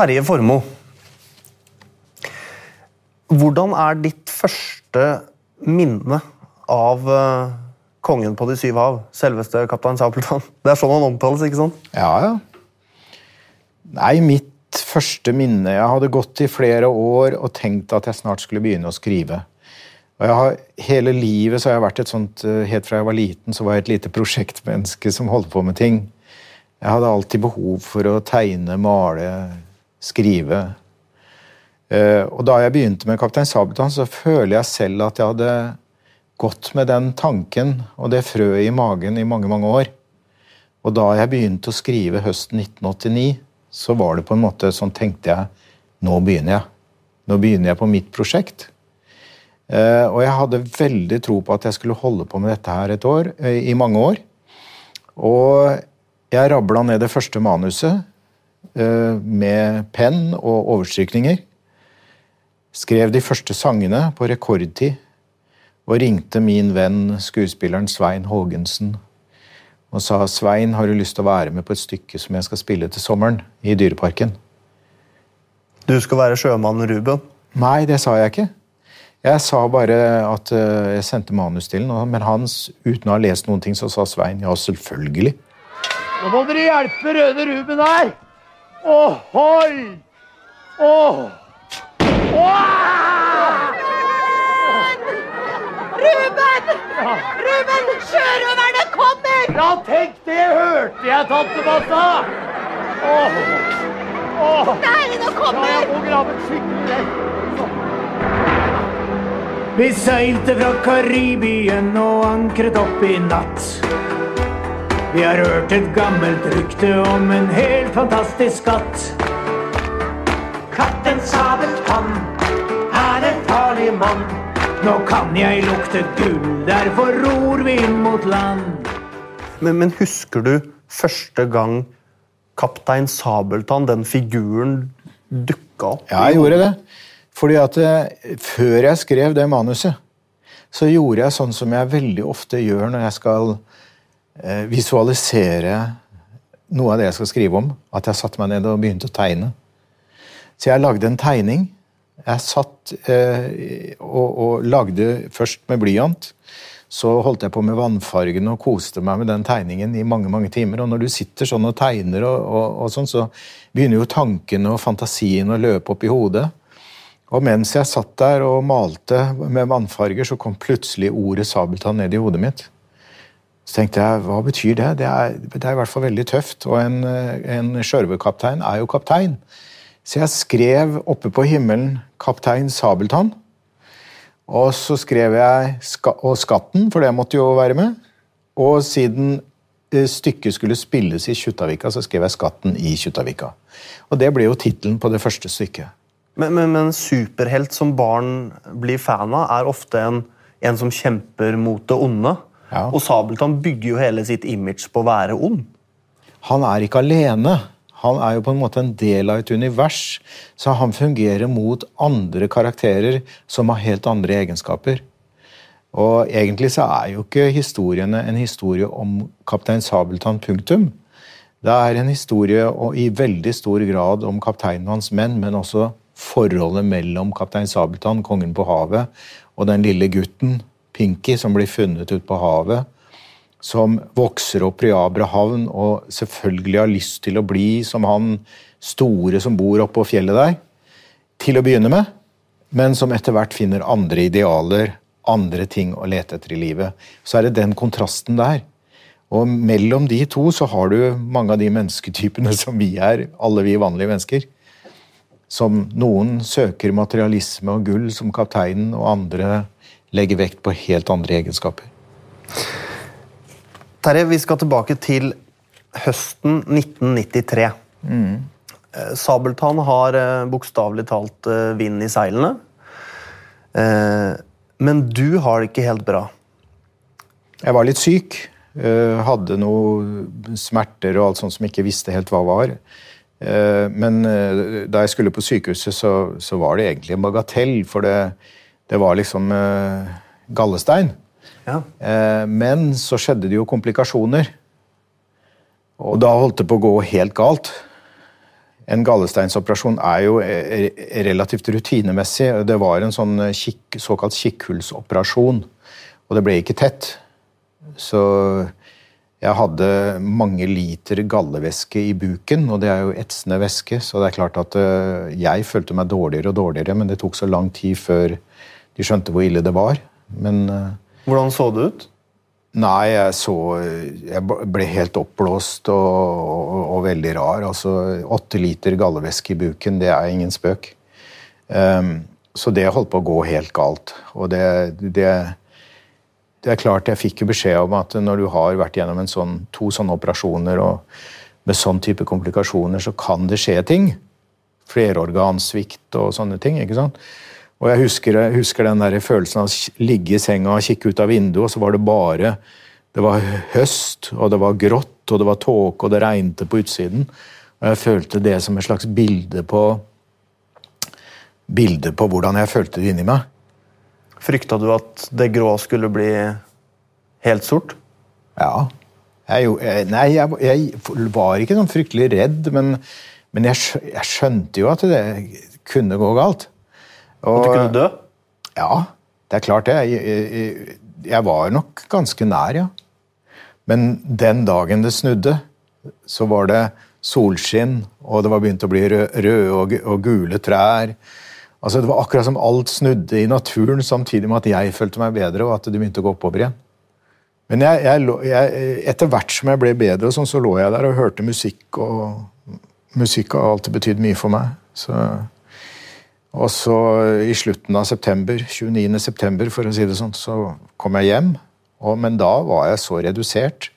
Terje Formoe. Hvordan er ditt første minne av eh, kongen på de syv hav? Selveste kaptein Sabeltann. Det er sånn han omtales, ikke sant? Ja, ja. Nei, mitt første minne Jeg hadde gått i flere år og tenkt at jeg snart skulle begynne å skrive. Og jeg har, Hele livet så har jeg vært et sånt eh, Helt fra jeg var liten, så var jeg et lite prosjektmenneske som holdt på med ting. Jeg hadde alltid behov for å tegne, male, skrive. Eh, og da jeg begynte med Kaptein Sabeltann, så føler jeg selv at jeg hadde gått med den tanken og det frøet i magen i mange, mange år. Og da jeg begynte å skrive høsten 1989, så var det på en måte sånn tenkte jeg nå begynner jeg. Nå begynner jeg på mitt prosjekt. Eh, og jeg hadde veldig tro på at jeg skulle holde på med dette her et år, eh, i mange år. Og jeg rabla ned det første manuset med penn og overstrykninger. Skrev de første sangene på rekordtid og ringte min venn skuespilleren Svein Haagensen og sa Svein, har du lyst til å være med på et stykke som jeg skal spille til sommeren i Dyreparken? Du skal være sjømannen Ruben? Nei, det sa jeg ikke. Jeg sa bare at uh, jeg sendte manus til ham, men hans, uten å ha lest noen ting, så sa Svein ja, selvfølgelig. Nå må dere hjelpe Røde Ruben her! Åh, Oh. Åh! Ruben! Ruben, sjørøverne kommer! Ja, tenk det hørte jeg, tante Massa! Åh! Åh! Nei, nå Ja, kommer! jeg må grave skikkelig dekk. Vi seilte fra Karibien og ankret opp i natt. Vi har hørt et gammelt rykte om en helt fantastisk skatt. Kaptein Sabeltann er en farlig mann. Nå kan jeg lukte gull, derfor ror vi inn mot land. Men, men husker du første gang kaptein Sabeltann, den figuren, dukka opp? Ja, jeg gjorde det. Fordi at eh, før jeg skrev det manuset, så gjorde jeg sånn som jeg veldig ofte gjør når jeg skal visualisere noe av det jeg skal skrive om. At jeg satte meg ned og begynte å tegne. Så jeg lagde en tegning. Jeg satt eh, og, og lagde først med blyant. Så holdt jeg på med vannfargen og koste meg med den tegningen i mange mange timer. Og når du sitter sånn og tegner, og, og, og sånn, så begynner jo tankene og fantasien å løpe opp i hodet. Og mens jeg satt der og malte med vannfarger, så kom plutselig ordet sabeltann ned i hodet mitt. Så tenkte jeg, hva betyr det? Det er, det er i hvert fall veldig tøft. Og en, en sjørøverkaptein er jo kaptein. Så jeg skrev oppe på himmelen 'Kaptein Sabeltann'. Og så skrev jeg ska, og 'Skatten', for det måtte jo være med. Og siden eh, stykket skulle spilles i Kjuttaviga, så skrev jeg 'Skatten i Kjuttaviga'. Og det ble jo tittelen på det første stykket. Men, men, men superhelt som barn blir fan av, er ofte en, en som kjemper mot det onde. Ja. Og Sabeltann bygger jo hele sitt image på å være ond. Han er ikke alene. Han er jo på en måte en del av et univers, så han fungerer mot andre karakterer som har helt andre egenskaper. Og egentlig så er jo ikke historiene en historie om kaptein Sabeltann, punktum. Det er en historie i veldig stor grad om kapteinen og hans menn, men også forholdet mellom kaptein Sabeltann, kongen på havet, og den lille gutten, Pinky, som blir funnet ute på havet. Som vokser opp i Abrahavn og selvfølgelig har lyst til å bli som han store som bor oppå fjellet der. Til å begynne med, men som etter hvert finner andre idealer, andre ting å lete etter i livet. Så er det den kontrasten der. Og mellom de to så har du mange av de mennesketypene som vi er, alle vi vanlige mennesker. Som noen søker materialisme og gull, som kapteinen, og andre legger vekt på helt andre egenskaper. Terje, vi skal tilbake til høsten 1993. Mm. Sabeltann har eh, bokstavelig talt eh, vind i seilene. Eh, men du har det ikke helt bra. Jeg var litt syk. eh, Hadde noe smerter og alt sånt som jeg ikke visste helt hva var. Eh, Men eh, da jeg skulle på sykehuset, så, så var det egentlig en bagatell, for det, det var liksom uh, gallestein. Ja. Uh, Men så skjedde det jo komplikasjoner. Og da holdt det på å gå helt galt. En gallesteinsoperasjon er jo eh, relativt rutinemessig. Det var en sånn kikk, såkalt kikkhullsoperasjon, og det ble ikke tett. Så jeg hadde mange liter gallevæske i buken, og det er jo etsende væske, så det er klart at jeg følte meg dårligere og dårligere, men det tok så lang tid før de skjønte hvor ille det var. Men eh, Hvordan så det ut? Nei, jeg så Jeg ble helt oppblåst og, og, og veldig rar. Altså, åtte liter gallevæske i buken, det er ingen spøk. Um, så det holdt på å gå helt galt. Og det, det det er klart Jeg fikk jo beskjed om at når du har vært gjennom sånn, to sånne operasjoner og med sånn type komplikasjoner, så kan det skje ting. Flerorgansvikt og sånne ting. ikke sant? Og jeg husker, jeg husker den der følelsen av å ligge i senga og kikke ut av vinduet, og så var det bare Det var høst, og det var grått, og det var tåke, og det regnet på utsiden. Og jeg følte det som et slags bilde på Bilde på hvordan jeg følte det inni meg. Frykta du at det grå skulle bli helt sort? Ja. Jeg, jeg, nei, jeg, jeg, var ikke sånn fryktelig redd, men, men jeg, skjønte jo at det kunne gå galt. Og, at du kunne dø? Ja, det er klart det. Jeg, var nok ganske nær, ja. Men den dagen det snudde, så var det solskinn, og det var begynt å bli røde og, og gule trær. Altså, det var akkurat som alt snudde i naturen, samtidig med at jeg følte meg bedre, og at det begynte å gå oppover igjen. Men jeg, jeg, jeg, etter hvert som jeg ble bedre, sånn, så lå jeg der og hørte musikk. Og musikk har alltid betydd mye for meg. Så, og så i slutten av september, 29. september, for å si det sånn, så kom jeg hjem. Og, men da var jeg så redusert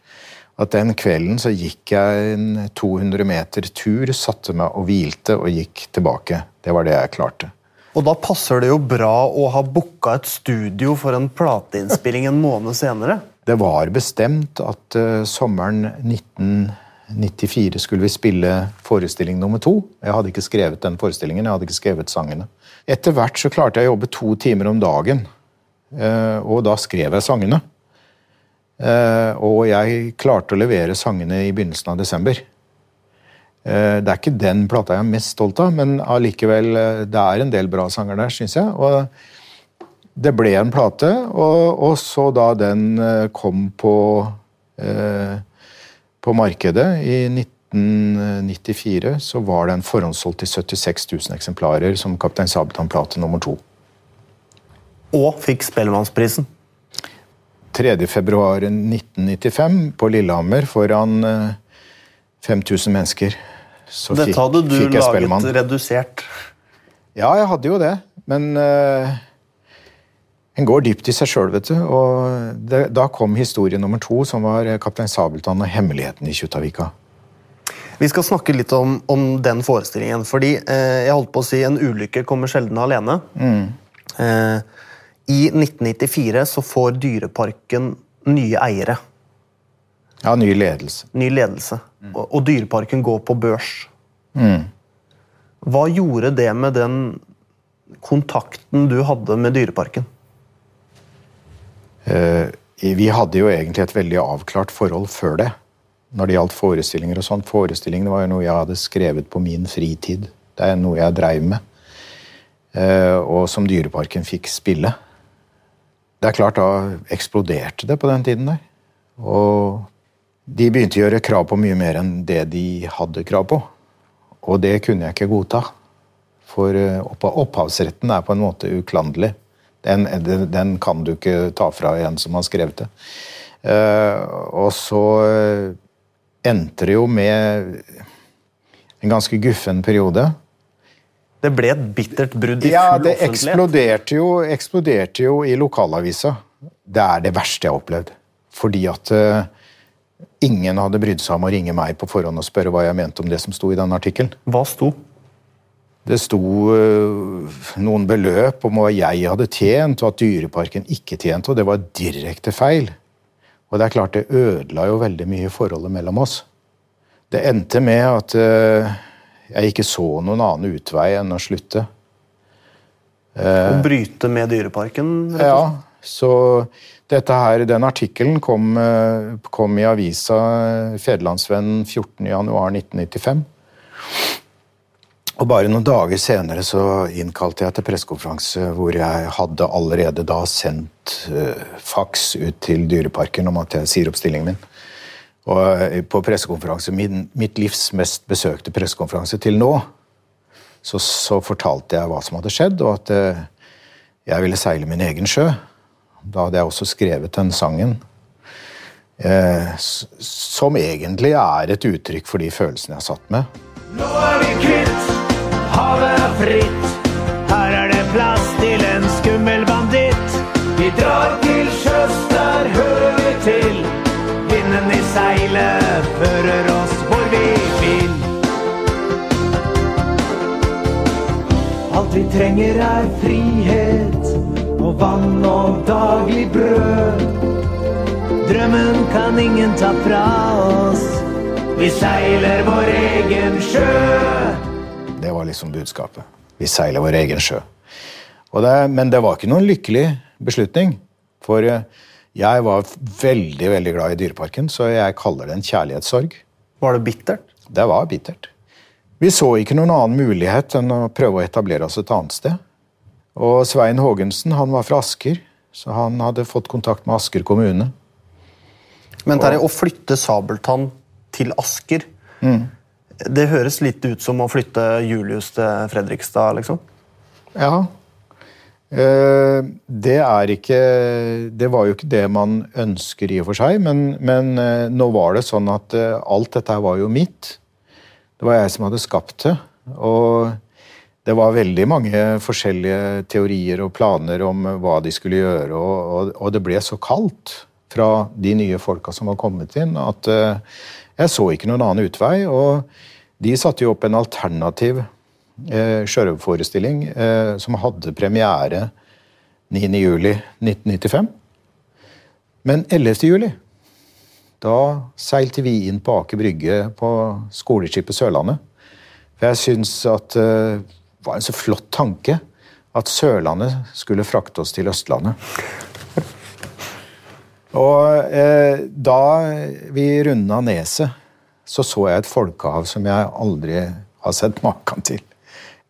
at den kvelden så gikk jeg en 200 meter tur, satte meg og hvilte og gikk tilbake. Det var det jeg klarte. Og da passer det jo bra å ha booka et studio for en plateinnspilling en måned senere. Det var bestemt at uh, sommeren 1994 skulle vi spille forestilling nummer to. Jeg hadde ikke skrevet den forestillingen, jeg hadde ikke skrevet sangene. Etter hvert så klarte jeg å jobbe to timer om dagen, uh, og da skrev jeg sangene. Uh, og jeg klarte å levere sangene i begynnelsen av desember. Eh, det er ikke den plata jeg er mest stolt av, men allikevel, eh, det er en del bra sanger der, syns jeg. Og det ble en plate, og, og så da den eh, kom på, eh, på markedet i 1994, så var den forhåndssolgt til 76 000 eksemplarer som Kaptein Sabeltann-plate nummer to. Og fikk Spellemannsprisen. 3.2.1995 på Lillehammer foran 5000 mennesker så Dette hadde du laget redusert? Ja, jeg hadde jo det. Men uh, en går dypt i seg sjøl, vet du. Og det, da kom historie nummer to, som var Kaptein Sabeltann og hemmeligheten i Kjuttaviga. Vi skal snakke litt om, om den forestillingen. fordi eh, jeg holdt på å si en ulykke kommer sjelden alene. Mm. Eh, I 1994 så får Dyreparken nye eiere. Ja, ny ledelse. Ny ledelse. Mm. Og, og, Dyreparken går på børs. Mm. Hva gjorde det med den kontakten du hadde med Dyreparken? Eh, vi hadde jo egentlig et veldig avklart forhold før det. Når det gjaldt forestillinger og sånt. Forestillingene var jo noe jeg hadde skrevet på min fritid. Det er noe jeg dreiv med. Eh, og som Dyreparken fikk spille. Det er klart, da eksploderte det på den tiden der. Og de begynte å gjøre krav på mye mer enn det de hadde krav på. Og det kunne jeg ikke godta. For eh, opphavsretten er på en måte uklanderlig. Den, den, kan du ikke ta fra en som har skrevet det. Eh, og så eh, endte det jo med en ganske guffen periode. Det ble et bittert brudd i ja, full offentlighet? Ja, det eksploderte jo, eksploderte jo i lokalavisa. Det er det verste jeg har opplevd. Fordi at Ingen hadde brydd seg om å ringe meg på forhånd og spørre hva jeg mente om det som sto i den artikkelen. Hva sto? Det sto uh, noen beløp om hva jeg hadde tjent, og at Dyreparken ikke tjente, og det var direkte feil. Og det er klart det ødela jo veldig mye forholdet mellom oss. Det endte med at uh, jeg ikke så noen annen utvei enn å slutte. Uh, å bryte med Dyreparken? Ja. Så dette her, Den artikkelen kom, eh, kom, i avisa Federlandsvennen 14.1.1995. Og bare noen dager senere så innkalte jeg til pressekonferanse hvor jeg hadde allerede da sendt uh, faks ut til Dyreparken om at jeg sier opp stillingen min. Og uh, på pressekonferanse, min, mitt livs mest besøkte pressekonferanse til nå, så, så, fortalte jeg hva som hadde skjedd, og at uh, jeg ville seile min egen sjø. Da hadde jeg også skrevet den sangen. som egentlig er et uttrykk for de følelsene jeg satt med. Nå er vi kvitt fritt. Her er det plass til en skummel banditt. Vi drar til sjøs, der hører vi til. Vinden i seilet fører oss hvor vi vil. Alt vi trenger er frihet og vann og daglig brød. Drømmen kan ingen ta fra oss. Vi seiler vår egen sjø. Det var liksom budskapet. Vi seiler vår egen sjø. Det, men det var ikke noen lykkelig beslutning. For eh, jeg var veldig veldig glad i Dyreparken, så jeg kaller det en kjærlighetssorg. Var det bittert? Det var bittert. Vi så ikke noen annen mulighet enn å prøve å etablere oss et annet sted. Og Svein Haagensen han var fra Asker, så han hadde fått kontakt med Asker kommune. Men Terje, å flytte Sabeltann til Asker mm. Det høres litt ut som å flytte Julius til Fredrikstad, liksom? Ja. Eh, det er ikke Det var jo ikke det man ønsker i og for seg, men, men eh, nå var det sånn at eh, alt dette var jo mitt. Det var jeg som hadde skapt det. Og det var veldig mange forskjellige teorier og planer om hva de skulle gjøre, og, og det ble så kaldt fra de nye folka som var kommet inn, at jeg så ikke noen annen utvei. og De satte jo opp en alternativ eh, sjørøverforestilling eh, som hadde premiere 9.07.1995. Men 11.07. da seilte vi inn på Aker Brygge på skoleskipet Sørlandet. For jeg syns at eh, det var en så flott tanke at Sørlandet skulle frakte oss til Østlandet. Og eh, da vi runda neset, så så jeg et folkehav som jeg aldri har sett maken til.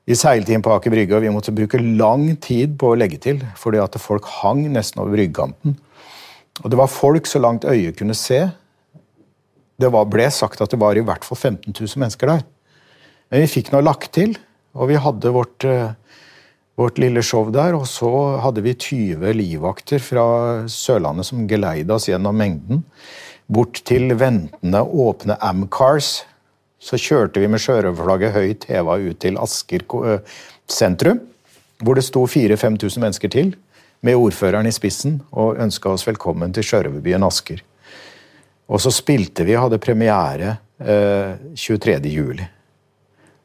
Vi seilte inn på Aker Brygge, og vi måtte bruke lang tid på å legge til, fordi at folk hang nesten over bryggekanten. Og det var folk så langt øyet kunne se. Det var, ble sagt at det var i hvert fall 15 000 mennesker der. Men vi fikk noe lagt til, og vi hadde vårt eh, vårt lille show der. Og så hadde vi 20 livvakter fra Sørlandet som geleida oss gjennom mengden. Bort til ventende åpne Amcars. Så kjørte vi med sjørøverflagget høyt heva ut til Asker sentrum, hvor det sto 4000-5000 mennesker til, med ordføreren i spissen, og ønska oss velkommen til sjørøverbyen Asker. Og så spilte vi, hadde premiere eh, 23. juli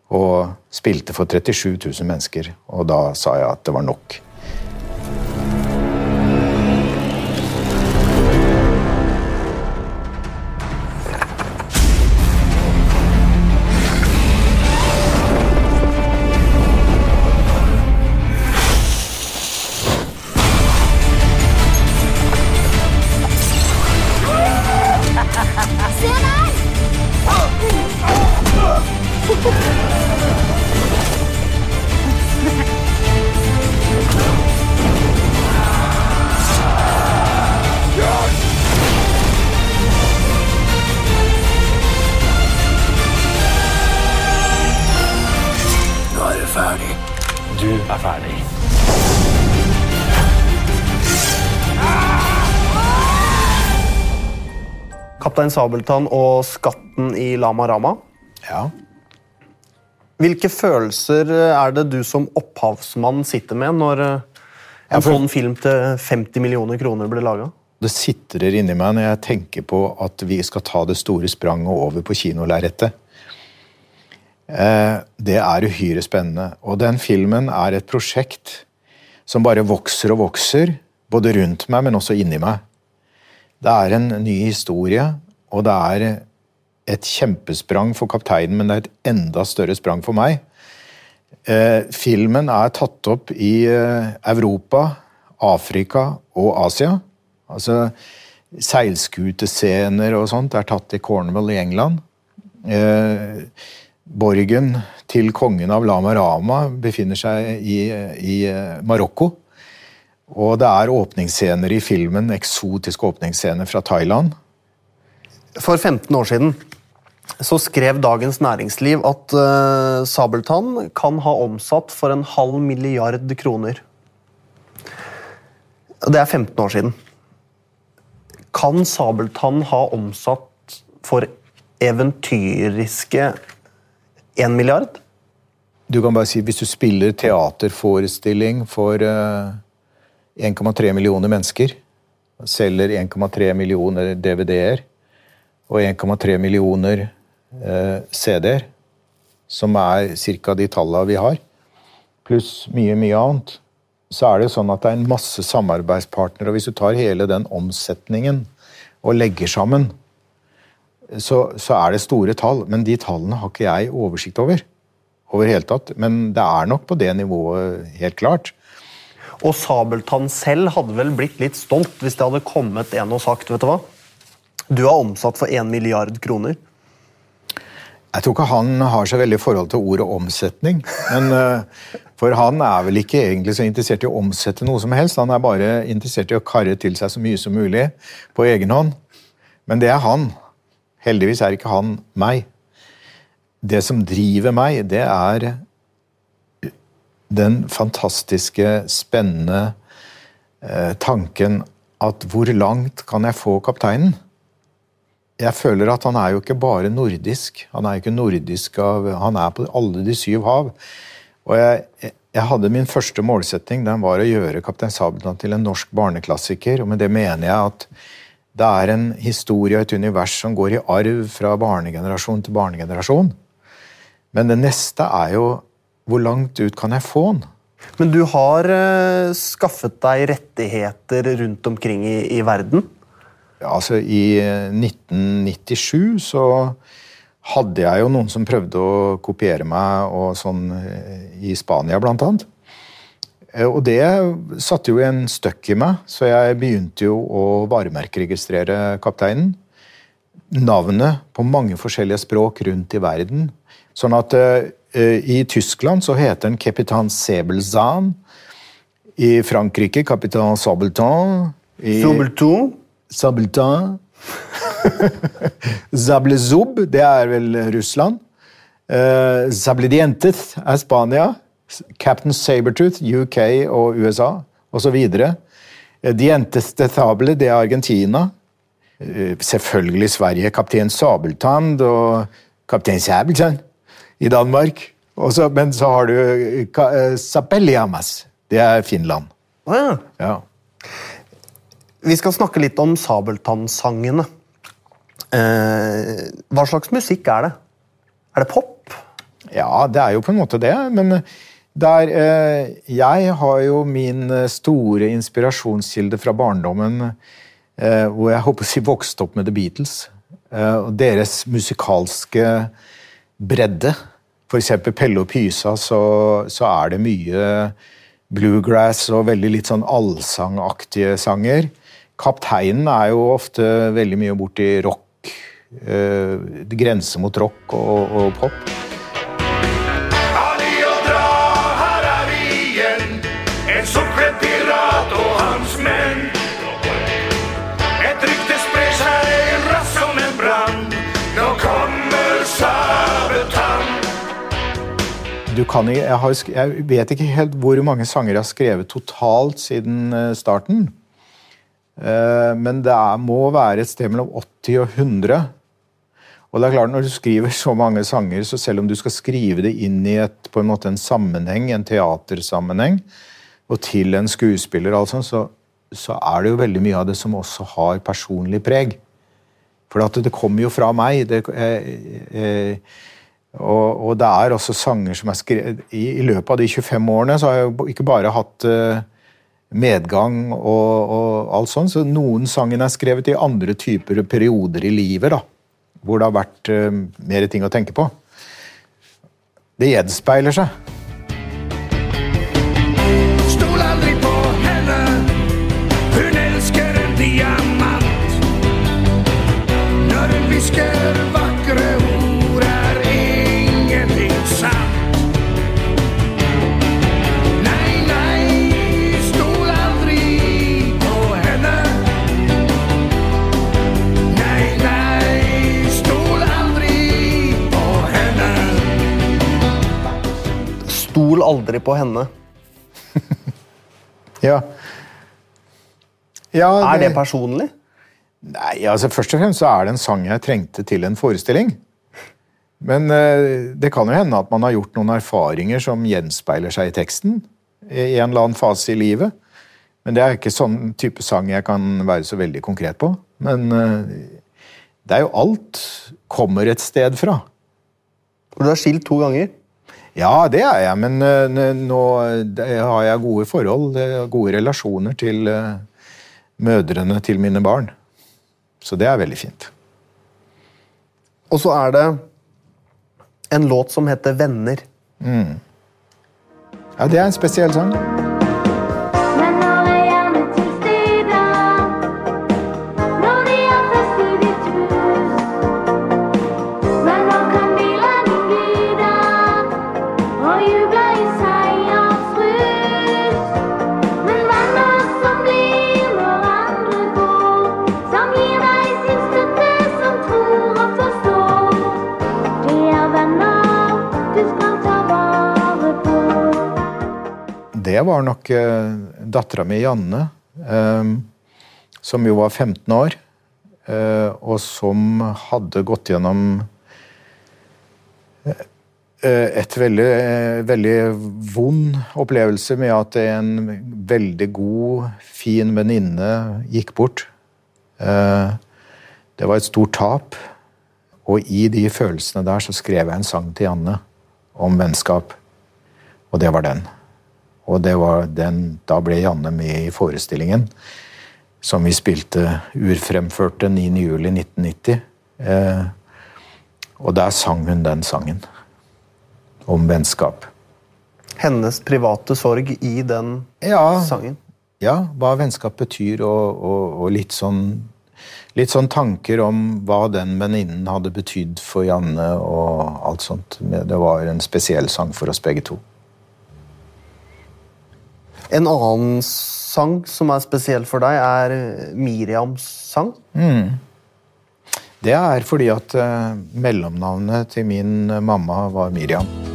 og spilte for 37 000 mennesker. Og da sa jeg at det var nok. Kaptein Sabeltann og Skatten i Lama Rama. Ja. Hvilke følelser er det du som opphavsmann sitter med når eh, en sånn film til 50 millioner kroner blir laga? Det sitrer inni meg når jeg tenker på at vi skal ta det store spranget over på kinolerretet. Eh, det er uhyre spennende. Og den filmen er et prosjekt som bare vokser og vokser, både rundt meg, men også inni meg. Det er en ny historie og det er et kjempesprang for kapteinen, men det er et enda større sprang for meg. Eh, filmen er tatt opp i eh, Europa, Afrika og Asia. Altså seilskutescener og sånt er tatt i Cornwall i England. Eh, borgen til kongen av Lama Rama befinner seg i, i eh, Marokko. Og det er åpningsscener i filmen, eksotiske åpningsscener fra Thailand. For 15 år siden så skrev Dagens Næringsliv at uh, Sabeltann kan ha omsatt for en halv milliard kroner. Det er 15 år siden. Kan Sabeltann ha omsatt for eventyriske 1 milliard? Du kan bare si Hvis du spiller teaterforestilling for uh, 1,3 millioner mennesker, selger 1,3 millioner DVD-er og 1,3 millioner eh, CD-er, som er ca. de tallene vi har, pluss mye, mye annet, så er det jo sånn at det er en masse samarbeidspartnere. Og hvis du tar hele den omsetningen og legger sammen, så, så er det store tall. Men de tallene har ikke jeg oversikt over. over hele tatt. Men det er nok på det nivået, helt klart. Og Sabeltann selv hadde vel blitt litt stolt hvis det hadde kommet en og sagt vet du hva? Du er omsatt for 1 milliard kroner. Jeg tror ikke han har så veldig forhold til ordet omsetning. Men, uh, for han er vel ikke egentlig så interessert i å omsette noe som helst. Han er bare interessert i å karre til seg så mye som mulig på egen hånd. Men det er han. Heldigvis er ikke han meg. Det som driver meg, det er den fantastiske, spennende eh, tanken at hvor langt kan jeg få kapteinen? Jeg føler at han er jo ikke bare nordisk. Han er ikke nordisk av Han er på alle de syv hav. Og jeg, jeg hadde min første målsetting, den var å gjøre Kaptein Sabeltann til en norsk barneklassiker. Og med det mener jeg at det er en historie og et univers som går i arv fra barnegenerasjon til barnegenerasjon. Men det neste er jo hvor langt ut kan jeg få den? Men du har uh, skaffet deg rettigheter rundt omkring i, i verden? Ja, altså I 1997 så hadde jeg jo noen som prøvde å kopiere meg og sånn eh, i Spania, blant annet. Eh, og det satte jo en støkk i meg, så jeg begynte jo å varemerkeregistrere kapteinen. Navnet på mange forskjellige språk rundt i verden. Sånn at Eh, I Tyskland så heter den Capitan Sebelzahn. I Frankrike Capitan Sabeltan. I Sabelton? Sabeltan. Zablezub, det er vel Russland. Uh, Zabledientes er Spania. Captain Sabertooth, UK og USA, osv. Eh, Dientes de Table, det er Argentina. Uh, selvfølgelig Sverige. Kaptein Sabeltann og Kaptein Sabeltann i Danmark. Også, men så har du uh, Sapeliamas. Det er Finland. Oh, ja. ja. Vi skal snakke litt om sabeltannsangene. Eh, hva slags musikk er det? Er det pop? Ja, det er jo på en måte det. Men der, eh, jeg har jo min store inspirasjonskilde fra barndommen eh, hvor jeg håper å si vokste opp med The Beatles. Eh, og deres musikalske bredde. F.eks. Pelle og Pysa, så, så, er det mye bluegrass og veldig litt sånn allsangaktige sanger. Kapteinen er jo ofte veldig mye borti rock. Eh, grense mot rock og, og pop. Kan, jeg, har, jeg, vet ikke helt hvor mange sanger jeg har skrevet totalt siden eh, starten. Eh, men det er, må være et sted mellom 80 og 100. Og det er klart, Når du skriver så mange sanger, så selv om du skal skrive det inn i et, på en måte en sammenheng, en teatersammenheng, og til en skuespiller, altså, så, så er det jo veldig mye av det som også har personlig preg. For det, kommer jo fra meg. Det, eh, jeg, og, og, det er også sanger som er skrevet i, i, løpet av de 25 årene så har jeg ikke bare hatt uh, medgang og, og, alt sånt, så noen sangene er skrevet i andre typer perioder i livet. da, Hvor det har vært uh, mer ting å tenke på. Det gjenspeiler seg. Aldri på henne. Ja. ja Er det personlig? Nei, altså Først og fremst så er det en sang jeg trengte til en forestilling. Men eh, det kan jo hende at man har gjort noen erfaringer som gjenspeiler seg i teksten. I en eller annen fase i livet. Men det er ikke sånn type sang jeg kan være så veldig konkret på. Men eh, det er jo alt kommer et sted fra. Og Du er skilt to ganger. Ja, det er jeg, men eh, nå har jeg gode forhold, er gode relasjoner til eh, mødrene til mine barn. Så det er veldig fint. Og så er det en låt som heter Venner. Ja, det er en spesiell sang. Var nok eh, dattera mi Janne, eh, som jo var 15 år, eh, og som hadde gått gjennom eh, et veldig, eh, veldig vond opplevelse med at en veldig god, fin venninne gikk bort. Eh, det var et stort tap. Og i de følelsene der så skrev jeg en sang til Janne om vennskap. Og det var den. Og det var den, da ble Janne med i forestillingen som vi spilte urfremførte 9.07.1990. Eh, og der sang hun den sangen. Om vennskap. Hennes private sorg i den Ja, sangen. ja hva vennskap betyr, og, og, og litt sånn Litt sånn tanker om hva den venninnen hadde betydd for Janne og alt sånt. Det var en spesiell sang for oss begge to. En annen sang som er spesiell for deg, er Miriams sang. Det er fordi at eh, mellomnavnet til min mamma var Miriam.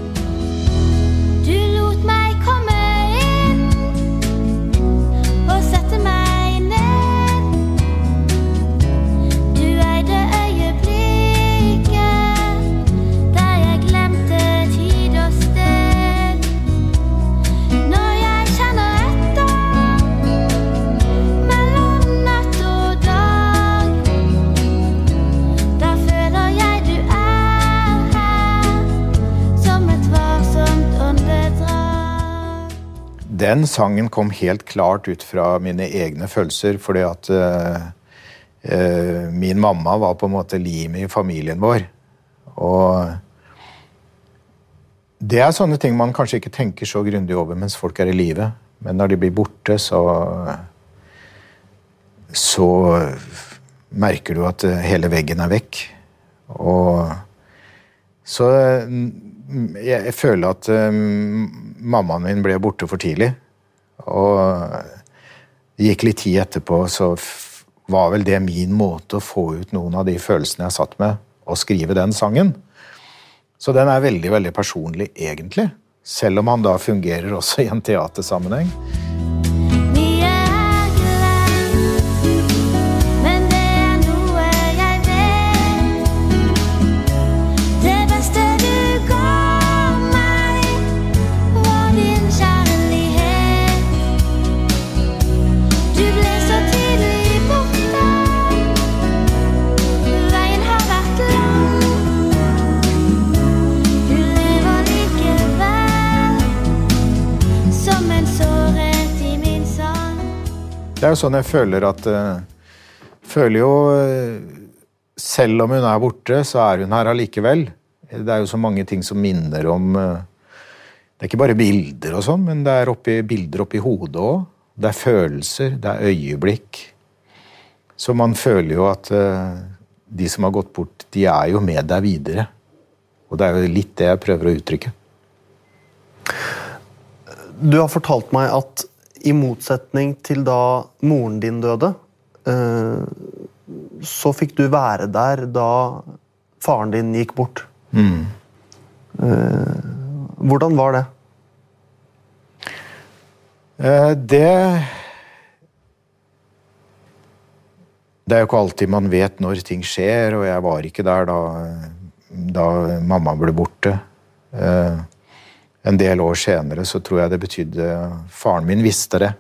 Den sangen kom helt klart ut fra mine egne følelser, fordi at uh, min mamma var på en måte limet i familien vår. Og det er sånne ting man kanskje ikke tenker så grundig over mens folk er i live. Men når de blir borte, så Så merker du at eh, hele veggen er vekk. Og så jeg, jeg føler at um, mammaen min ble borte for tidlig. Og det gikk litt tid etterpå, så var vel det min måte å få ut noen av de følelsene jeg satt med, å skrive den sangen. Så den er veldig, veldig personlig, egentlig. Selv om han da fungerer også i en teatersammenheng. Det er jo sånn jeg føler at uh, Føler jo uh, Selv om hun er borte, så er hun her allikevel. Det er jo så mange ting som minner om uh, Det er ikke bare bilder og sånn, men det er oppi, bilder oppi hodet òg. Det er følelser, det er øyeblikk. Så man føler jo at de som har gått bort, de er jo med deg videre. Og det er jo litt det jeg prøver å uttrykke. Du har fortalt meg at i motsetning til da moren din døde, eh, så fikk du være der da faren din gikk bort. Mm. Hvordan var det? Eh, Det Det er jo ikke alltid man vet når ting skjer, og jeg var ikke der da, da mamma ble borte. En del år senere så tror jeg det betydde Faren min visste det.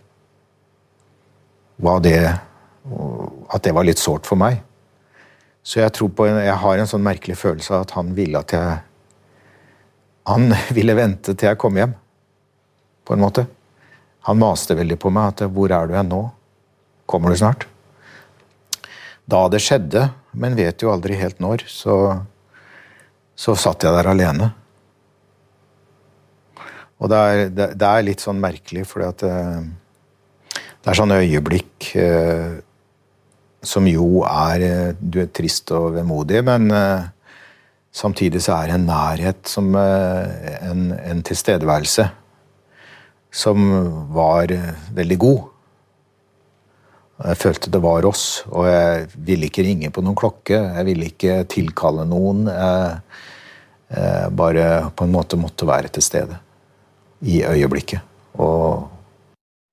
Det At det var litt sårt for meg. Så jeg en, jeg har en sånn merkelig følelse av at han ville at jeg Han ville vente til jeg kom hjem, på en måte. Han maste veldig på meg at 'hvor er du hen nå? Kommer du snart?' Da det skjedde, men vet jo aldri helt når, så, så satt jeg der alene. Og det er, det, det er litt sånn merkelig, fordi at det, det er sånne øyeblikk eh, som jo er eh, du er trist og vemodig, men eh, samtidig så er det en nærhet som eh, en, en tilstedeværelse som var eh, veldig god. Jeg følte det var oss, og jeg ville ikke ringe på noen klokke. Jeg ville ikke tilkalle noen. Jeg, jeg bare på en måte måtte være til stede i øyeblikket. Og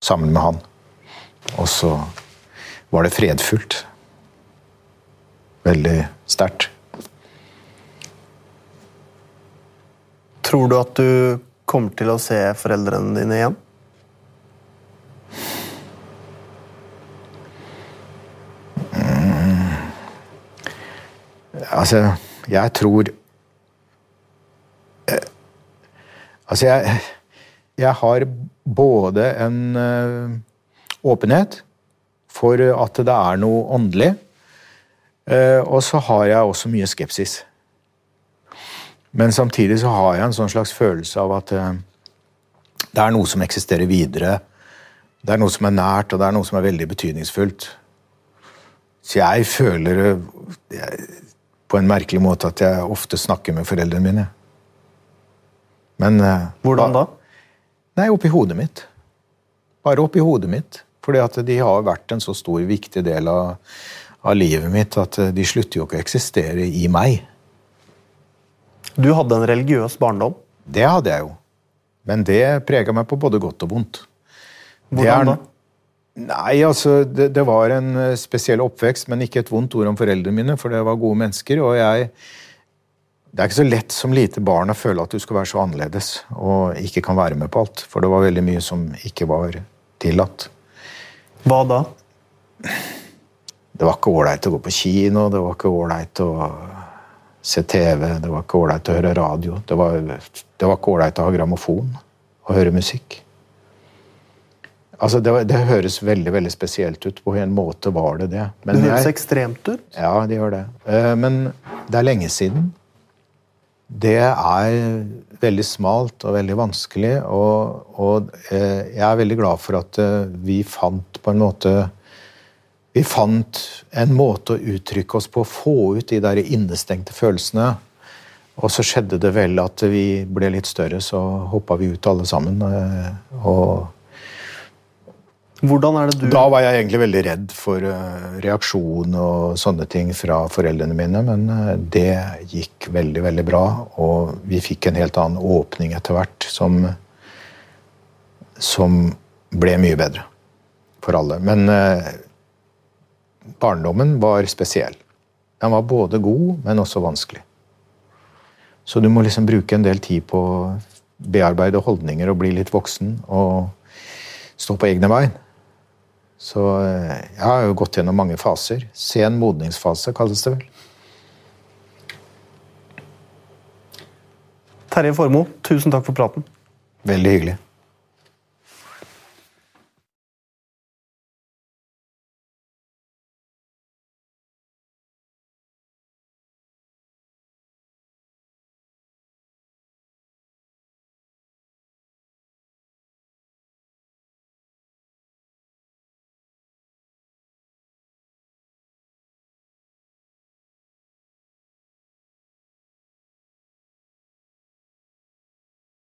sammen med han. Og så var det fredfullt. Veldig sterkt. Tror du at du kommer til å se foreldrene dine igjen? Altså, jeg tror eh, Altså, jeg, jeg har både en eh, åpenhet for at det er noe åndelig, eh, og så har jeg også mye skepsis. Men samtidig så har jeg en sånn slags følelse av at eh, det er noe som eksisterer videre. Det er noe som er nært, og det er noe som er veldig betydningsfullt. Så jeg føler jeg, på en merkelig måte at jeg ofte snakker med foreldrene mine. Men Hvordan da? Nei, oppi hodet mitt. Bare oppi hodet mitt. Fordi at de har vært en så stor, viktig del av, av livet mitt at eh, de slutter jo ikke å eksistere i meg. Du hadde en religiøs barndom. Det hadde jeg jo. Men det prega meg på både godt og vondt. Hvordan da? Nei, altså, det, det var en eh, spesiell oppvekst, men ikke et vondt ord om foreldrene mine, for det var gode mennesker. og jeg... Det er ikke så lett som lite barn å føle at du skal være så annerledes og ikke kan være med på alt. For det var veldig mye som ikke var tillatt. Hva da? Det var ikke ålreit å gå på kino, det var ikke ålreit å se TV, det var ikke ålreit å høre radio. Det var, det var ikke ålreit å ha grammofon og høre musikk. Altså, det, var- det høres veldig veldig spesielt ut. På en måte var det det. Det høres jeg, ekstremt ut. ja, det gjør det. Eh, Men det er lenge siden. Det er veldig smalt og veldig vanskelig, og, og eh, jeg er veldig glad for at eh, vi fant på en måte Vi fant en måte å uttrykke oss på, få ut de der innestengte følelsene. Og så skjedde det vel at vi ble litt større, så hoppa vi ut alle sammen. eh, Og Hvordan er det du da var jeg egentlig veldig redd for eh, reaksjon og sånne ting fra foreldrene mine, men eh, det gikk veldig, veldig bra, og vi fikk en helt annen åpning etter hvert som, som ble mye bedre for alle. Men eh, barndommen var spesiell. Den var både god, men også vanskelig. Så du må liksom bruke en del tid på å bearbeide holdninger og bli litt voksen og stå på egne bein. Så eh, jeg har jo gått gjennom mange faser. Sen modningsfase kalles det vel. Terje Formoe, tusen takk for praten. Veldig hyggelig.